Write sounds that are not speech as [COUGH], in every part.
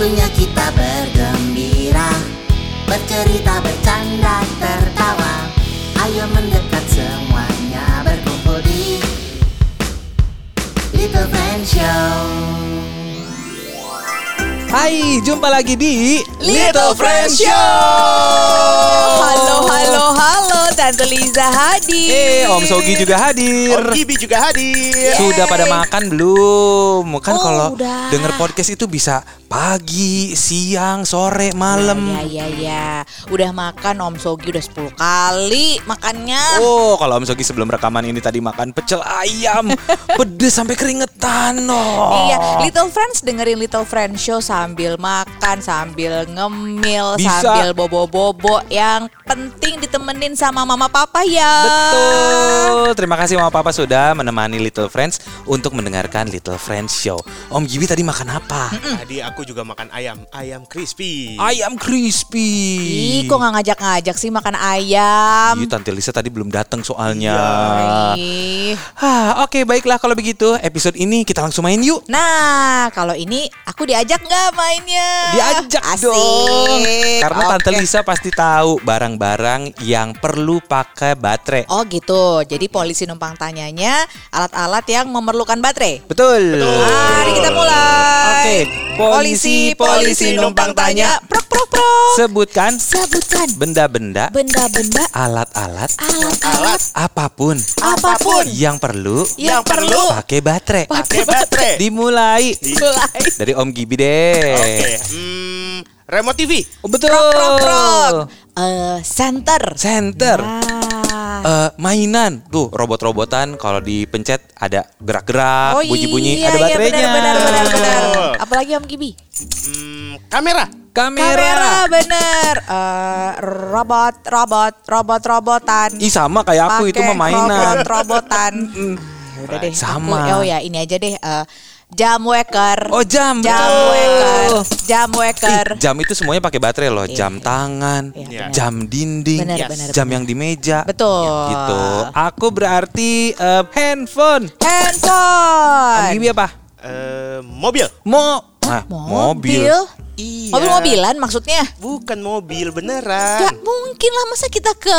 Waktunya kita bergembira. Bercerita, bercanda, tertawa. Ayo mendekat semuanya berkumpul di Little Friend Show. Hai, jumpa lagi di Little Friend Show. Halo, halo, halo, Tante Liza hadir. Eh, Om Sogi juga hadir. Om Gibi juga hadir. Sudah pada makan belum? Kan Oh, kalau udah. denger podcast itu bisa pagi, siang, sore, malam. Ya, ya, ya. Udah makan Om Sogi udah 10 kali makannya. Oh, kalau Om Sogi sebelum rekaman ini tadi makan pecel ayam, [LAUGHS] pedes sampai keringetan. Oh. Iya, Little Friends dengerin Little Friends Show sambil makan, sambil ngemil, Bisa. sambil bobo-bobo. Yang penting ditemenin sama mama papa ya. Betul. Terima kasih Mama Papa sudah menemani Little Friends untuk mendengarkan Little Friends Show. Om Gibi tadi makan apa? Tadi aku juga makan ayam, ayam crispy. Ayam crispy. Ih, kok nggak ngajak-ngajak sih makan ayam? Iya, Tante Lisa tadi belum datang soalnya. Ih. Hah, oke baiklah kalau begitu episode ini kita langsung main yuk. Nah, kalau ini aku diajak nggak mainnya? Diajak Asik. dong. Karena Tante Oke. Lisa pasti tahu barang-barang yang perlu pakai baterai. Oh gitu. Jadi polisi numpang tanyanya alat-alat yang memerlukan baterai. Betul. Mari kita mulai. Oke, Polisi, polisi numpang tanya. Prok, prok, prok. Sebutkan Sebutkan benda-benda, benda-benda, alat-alat, alat-alat, apa pun apa pun yang perlu yang perlu pakai baterai. Pakai baterai. Dimulai mulai. dari Om Gibi deh. Oke, hmm, remote TV. Oh, betul. Prok, prok. Eh, center. Center. Ah. Eh, mainan tuh robot-robotan kalau dipencet ada gerak-gerak, oh bunyi-bunyi, iya, ada iya, baterainya. benar, benar, benar, benar. Betul. Apalagi Om Gibi? Hmm, kamera. Kamera. Kamera bener. Eh, robot, robot, robot, robotan. Ih sama kayak aku itu Pakai mah mainan. Robot, robotan. Ya udah deh. Sama. aku- oh ya ini aja deh. eh, jam waker. Oh jam, Jam betul. waker. Jam Ih, waker. jam itu semuanya pakai baterai loh. Iya, Jam iya. tangan, Iya, benar. jam dinding, Benar, Yes. benar, jam benar. yang di meja. Betul. Gitu. Aku berarti eh, handphone. Om Handphone. Gibi apa? Eh, mobil. Mo ah, mobil. Iya. Mobil-mobilan maksudnya? Bukan mobil Gak beneran. mungkin lah masa kita ke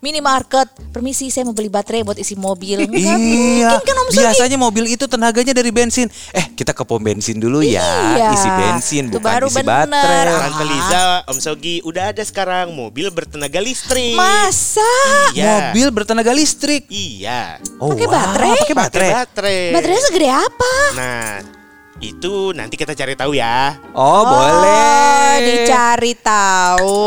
minimarket Permisi saya mau beli baterai buat isi mobil Nggak Iya, mungkin kan Om Sogi biasanya mobil itu tenaganya dari bensin. Eh, kita ke pom bensin dulu ya, Iya. isi bensin Itu bukan baru isi bener. baterai. Tante Liza, Om Sogi, udah ada sekarang mobil bertenaga listrik. Masa? Iya. Mobil bertenaga listrik. Iya. Oh, Pakai wow, baterai? Pakai baterai. Pakai baterai. Baterainya segede apa? Nah, itu nanti kita cari tahu ya. Oh, boleh. Dicari tahu.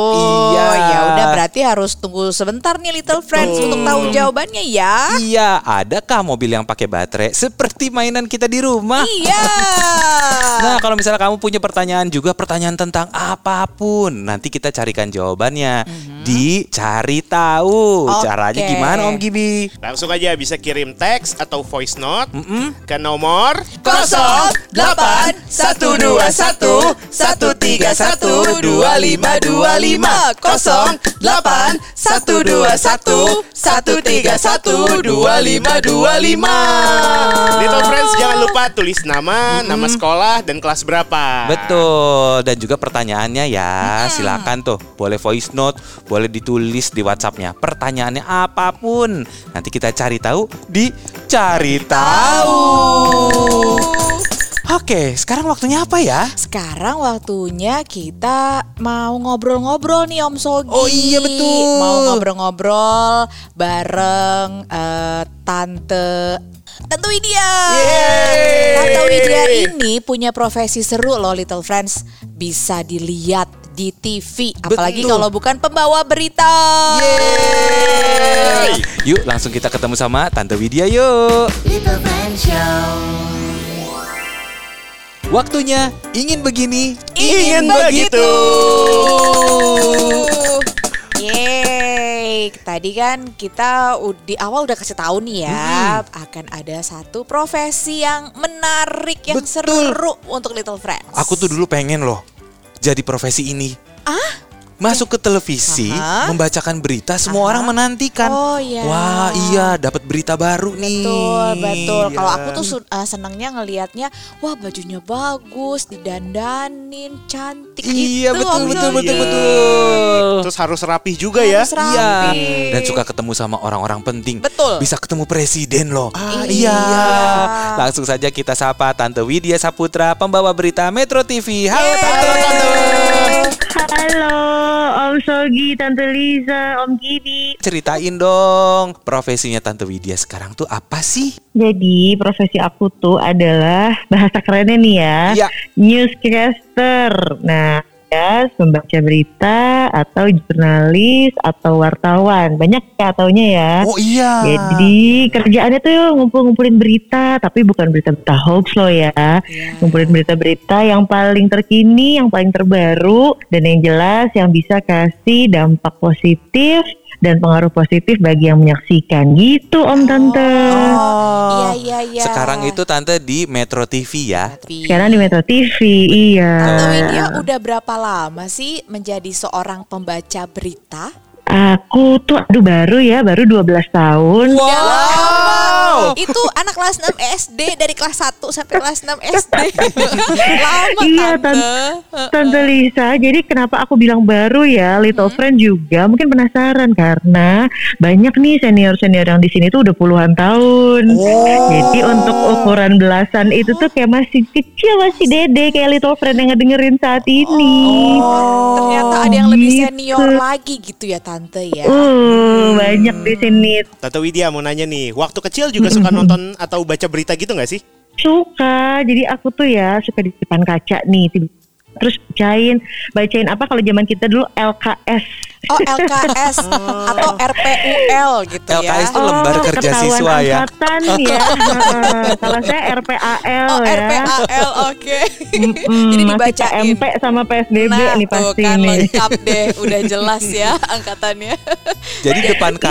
Iya. Ya udah berarti harus tunggu sebentar nih Little Friends Betul. untuk tahu jawabannya ya. Iya, adakah mobil yang pakai baterai seperti mainan kita di rumah? Iya. [LAUGHS] Nah, kalau misalnya kamu punya pertanyaan juga pertanyaan tentang apa pun, nanti kita carikan jawabannya di cari tahu. Mhm. Oke. Caranya gimana Om Gibi? Langsung aja bisa kirim teks atau voice note Mm-mm. ke nomor 08 Little Friends jangan lupa tulis nama, nama sekolah dan kelas berapa. Betul. Dan juga pertanyaannya ya silakan tuh. Boleh voice note boleh ditulis di WhatsAppnya. Pertanyaannya apa pun. Nanti kita cari tahu di cari tahu. Oke sekarang waktunya apa ya? Sekarang waktunya kita mau ngobrol-ngobrol nih Om Sogi. Oh iya, betul. Mau ngobrol-ngobrol bareng eh, Tante Tante Widya. Yeay. Tante Widya ini punya profesi seru loh Little Friends. Bisa dilihat di TV. Apalagi Betul. kalau bukan pembawa berita. Yeay. Yuk langsung kita ketemu sama Tante Widya yuk. Little Friend Show Waktunya ingin begini, Ingin begitu. Yeay, tadi kan kita di awal udah kasih tahu nih ya akan ada satu profesi yang menarik yang Betul. seru untuk Little Friends. Aku tuh dulu pengen loh jadi profesi ini. ah masuk ke televisi, Aha. membacakan berita, semua Aha. orang menantikan. Oh, iya. Wah, iya, dapat berita baru nih. Betul, betul. Iya. Kalau aku tuh uh, senangnya ngelihatnya, wah bajunya bagus, didandanin, cantik Iya, gitu. betul, betul, Yogi. betul, betul. Terus harus rapi juga ya. Harus rapi. Iya, dan suka ketemu sama orang-orang penting. Betul. Bisa ketemu presiden loh. Ah, iya. iya. Langsung saja kita sapa Tante Widya Saputra, pembawa berita Metro TV. Halo Yeay. Tante. Halo, Om Sogi, Tante Liza, Om Gidi. Ceritain dong, profesinya Tante Widya sekarang tuh apa sih? Jadi profesi aku tuh adalah bahasa kerennya nih ya, Iya. newscaster. Nah, ya membaca berita atau jurnalis atau wartawan. Banyak ya taunya ya. Oh iya. Jadi kerjaannya tuh ngumpul-ngumpulin berita, tapi bukan berita-berita hoax loh ya. Iya. Ngumpulin berita-berita yang paling terkini, yang paling terbaru, dan yang jelas yang bisa kasih dampak positif dan pengaruh positif bagi yang menyaksikan. Gitu Om Tante. Oh. Iya, iya, iya. Sekarang itu Tante di Metro TV ya. Tapi- Sekarang di Metro TV, iya. Tante Widya udah berapa lama sih menjadi seorang pembaca berita? Aku tuh aduh baru ya, baru 12 tahun. Udah lama. Itu anak kelas 6 SD dari kelas 1 sampai kelas 6 SD. [LAUGHS] lama Iya, tante. Tante Lisa, jadi kenapa aku bilang baru ya, Little Friend juga mungkin penasaran karena banyak nih senior-senior yang di sini tuh udah puluhan tahun. Jadi untuk ukuran belasan itu tuh kayak masih kecil, masih dede kayak Little Friend yang ngedengerin saat ini. Oh, ternyata ada yang lebih gitu. senior lagi gitu ya tante ya. Uh, banyak di sini. Tante Widya mau nanya nih, waktu kecil juga suka nonton atau baca berita gitu nggak sih? Suka, jadi aku tuh ya suka di depan kaca nih, tiba- terus bacain, bacain apa kalau zaman kita dulu LKS. Oh LKS [LAUGHS] atau RPUL gitu ya. LKS tuh lembar kerja ketahuan siswa ya. angkatan ya. [LAUGHS] Kalau saya RPAL Oh ya. RPAL oke. Mm-mm, Jadi masih dibacain. KMP sama PSBB Nah nih tuh pasti kan nih. lengkap deh, udah jelas ya [LAUGHS] angkatannya. Jadi depan Iya,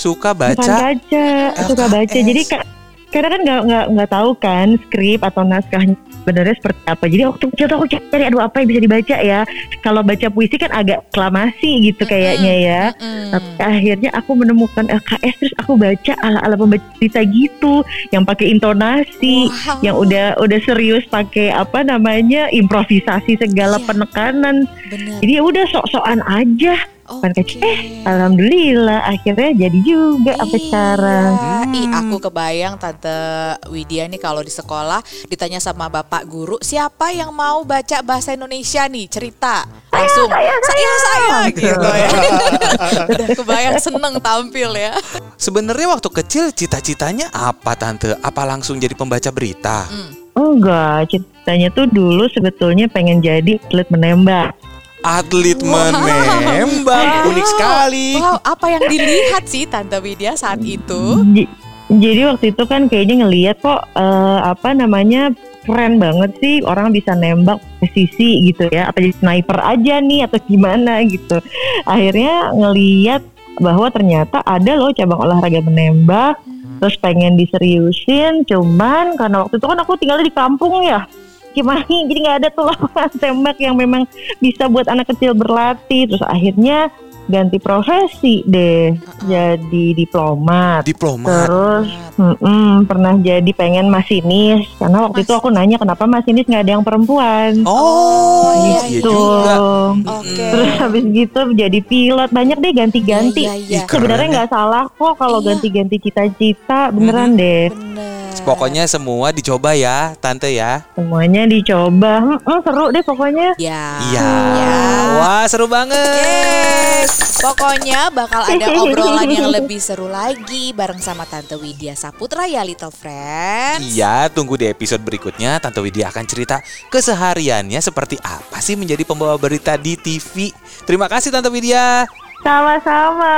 suka Bukan baca. baca, suka baca. LKS. Jadi ka- karena kan nggak nggak nggak tahu kan skrip atau naskahnya sebenarnya seperti apa. Jadi waktu kecil tuh aku cari aduh apa yang bisa dibaca ya. Kalau baca puisi kan agak reklamasi gitu kayaknya ya. Mm. Tapi akhirnya aku menemukan LKS terus aku baca ala-ala pembaca cerita gitu yang pakai intonasi, Wow. yang udah udah serius pakai apa namanya improvisasi segala Iya. penekanan. Bener. Jadi ya udah sok-sokan aja. Kan Oke. kecil, eh alhamdulillah akhirnya jadi juga sampai Iya. sekarang. Ih, Hmm. aku kebayang Tante Widya nih kalau di sekolah ditanya sama Bapak guru, siapa yang mau baca bahasa Indonesia nih? Cerita. Langsung, saya, saya, gitu ya. [LAUGHS] Udah kebayang seneng tampil ya. Sebenarnya waktu kecil cita-citanya apa Tante? Apa langsung jadi pembaca berita? Hmm. Enggak, ceritanya tuh dulu sebetulnya pengen jadi atlet menembak. Atlet menembak. Unik sekali. Wow, apa yang dilihat sih Tante Widya saat itu? Jadi waktu itu kan kayaknya ngeliat kok eh, apa namanya keren banget sih orang bisa nembak presisi gitu ya apa jadi sniper aja nih atau gimana gitu akhirnya ngeliat bahwa ternyata ada loh cabang olahraga menembak terus pengen diseriusin cuman karena waktu itu kan aku tinggal di kampung ya gimana [LAUGHS] jadi nggak ada tuh lapangan tembak yang memang bisa buat anak kecil berlatih terus akhirnya ganti profesi deh jadi diplomat Diplomat. Terus mm-mm, pernah jadi pengen masinis karena waktu itu aku nanya kenapa masinis nggak ada yang perempuan. Oh, iya, iya Gitu. juga. Oke. Terus habis gitu jadi pilot banyak deh ganti-ganti. Iya, iya, iya. Sebenarnya keren ya. nggak salah kok kalau Iya. ganti-ganti cita-cita beneran deh. Bener. Pokoknya semua dicoba ya, Tante ya. Semuanya dicoba. Mm-mm, seru deh pokoknya. Ya. Iya. Ya. Wah, seru banget. Yes. Pokoknya bakal ada [LAUGHS] obrolan yang lebih seru lagi bareng sama Tante Widya Saputra ya Little Friends. Iya, tunggu di episode berikutnya Tante Widya akan cerita kesehariannya seperti apa sih menjadi pembawa berita di TV. Terima kasih Tante Widya. Sama-sama.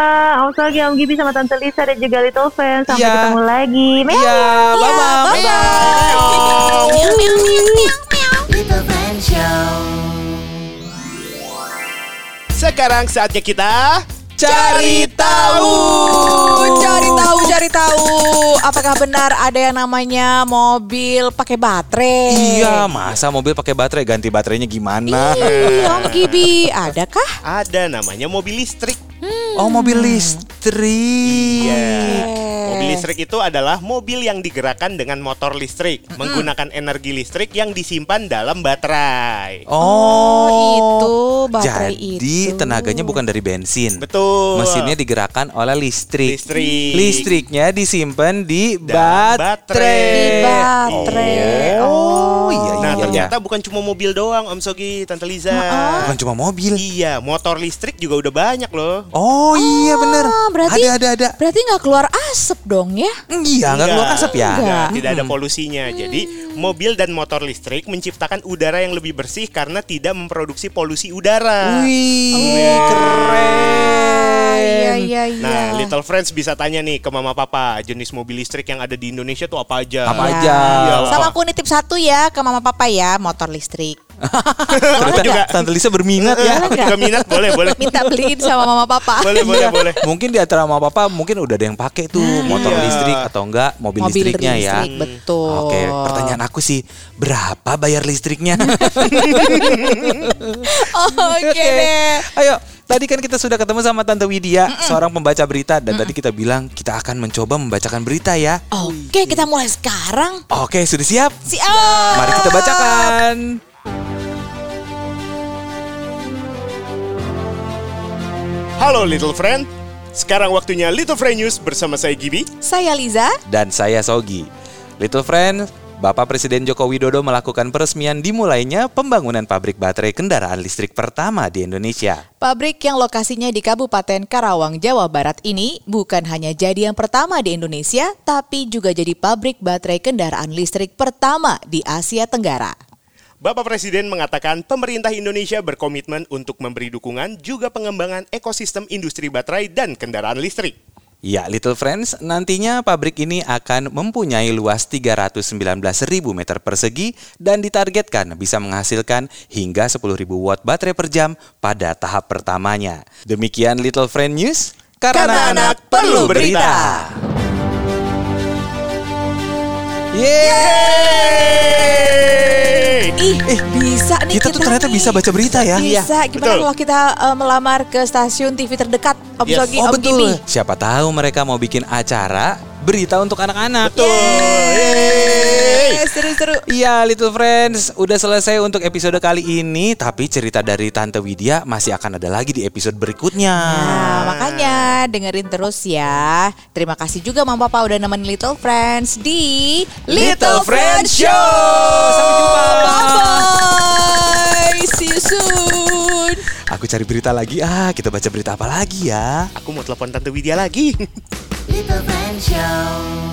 Om Sogi, Om Gibi sama Tante Lisa dan juga Little Fans. Sampai Iya. ketemu lagi. Meow. Iya, bye-bye. bye-bye. Little Friend Show. Sekarang saatnya kita cari tahu. Cari tahu, cari tahu. Apakah benar ada yang namanya mobil pakai baterai? Iya, masa mobil pakai baterai ganti baterainya gimana? Iya, Om Gibi. Adakah? Ada namanya mobil listrik. Oh, mobil listrik. Iya. Mobil listrik itu adalah mobil yang digerakkan dengan motor listrik, menggunakan energi listrik yang disimpan dalam baterai. Oh, itu baterai Jadi itu. tenaganya bukan dari bensin. Betul. Mesinnya digerakkan oleh listrik. Listrik. Listriknya disimpan di Dan baterai. Di baterai. Oh, iya Nah, iya. ternyata bukan cuma mobil doang, Om Sogi, Tante Liza. Bukan cuma mobil. Iya, motor listrik juga udah banyak loh. Oh, iya bener. Ah, berarti Ada ada ada. Berarti nggak keluar asap dong ya? Iya, nggak keluar asap ya. Enggak. Tidak ada polusinya. Jadi, mobil dan motor listrik menciptakan udara yang lebih bersih karena tidak memproduksi polusi udara. Wih, keren. Iya, iya, iya. Nah, Little Friends bisa tanya nih ke mama papa, jenis mobil listrik yang ada di Indonesia tuh apa aja? Apa Ya. aja? Iya, Sama apa? aku nitip satu ya ke mama papa ya, motor listrik. [LAUGHS] Ternyata juga. Tante Lisa berminat ya. Juga minat, boleh, [LAUGHS] boleh. Minta beliin sama mama papa. Boleh, boleh, boleh. Mungkin di antara mama papa mungkin udah ada yang pakai tuh motor Iya. listrik atau enggak mobil, Mobil listriknya ya. listrik, betul. Oke, pertanyaan aku sih berapa bayar listriknya? [LAUGHS] Oke deh. Ayo, tadi kan kita sudah ketemu sama Tante Widya, seorang pembaca berita dan tadi kita bilang kita akan mencoba membacakan berita ya. Oke, kita mulai sekarang. Oke, sudah siap? Siap. Mari kita bacakan. Halo Little Friend. Sekarang waktunya Little Friend News bersama saya Gibi. Saya Liza. Dan saya Sogi. Little friend, Bapak Presiden Joko Widodo melakukan peresmian dimulainya pembangunan pabrik baterai kendaraan listrik pertama di Indonesia. Pabrik yang lokasinya di Kabupaten Karawang, Jawa Barat ini bukan hanya jadi yang pertama di Indonesia, tapi juga jadi pabrik baterai kendaraan listrik pertama di Asia Tenggara. Bapak Presiden mengatakan pemerintah Indonesia berkomitmen untuk memberi dukungan juga pengembangan ekosistem industri baterai dan kendaraan listrik. Ya, Little Friends, nantinya pabrik ini akan mempunyai luas 319.000 meter persegi dan ditargetkan bisa menghasilkan hingga 10.000 watt baterai per jam pada tahap pertamanya. Demikian Little Friend News, karena, Karena anak perlu berita. berita. Yeay! Ih, bisa nih kita tuh ternyata nih. bisa baca berita ya. Bisa. Gimana Betul. kalau kita eh, melamar ke stasiun TV terdekat, Om Yes. Sogi, Oh Om betul. Gibi? Siapa tahu mereka mau bikin acara berita untuk anak-anak. Betul. Yeay. Seru-seru. Iya Little Friends, udah selesai untuk episode kali ini Tapi cerita dari Tante Widya masih akan ada lagi di episode berikutnya Nah, makanya dengerin terus ya. Terima kasih juga Mama Papa udah nemenin Little Friends di Little Friends Show Sampai jumpa Bye. See you soon. Aku cari berita lagi, ah kita baca berita apa lagi ya Aku mau telepon Tante Widya lagi. [LAUGHS] Little Van Show.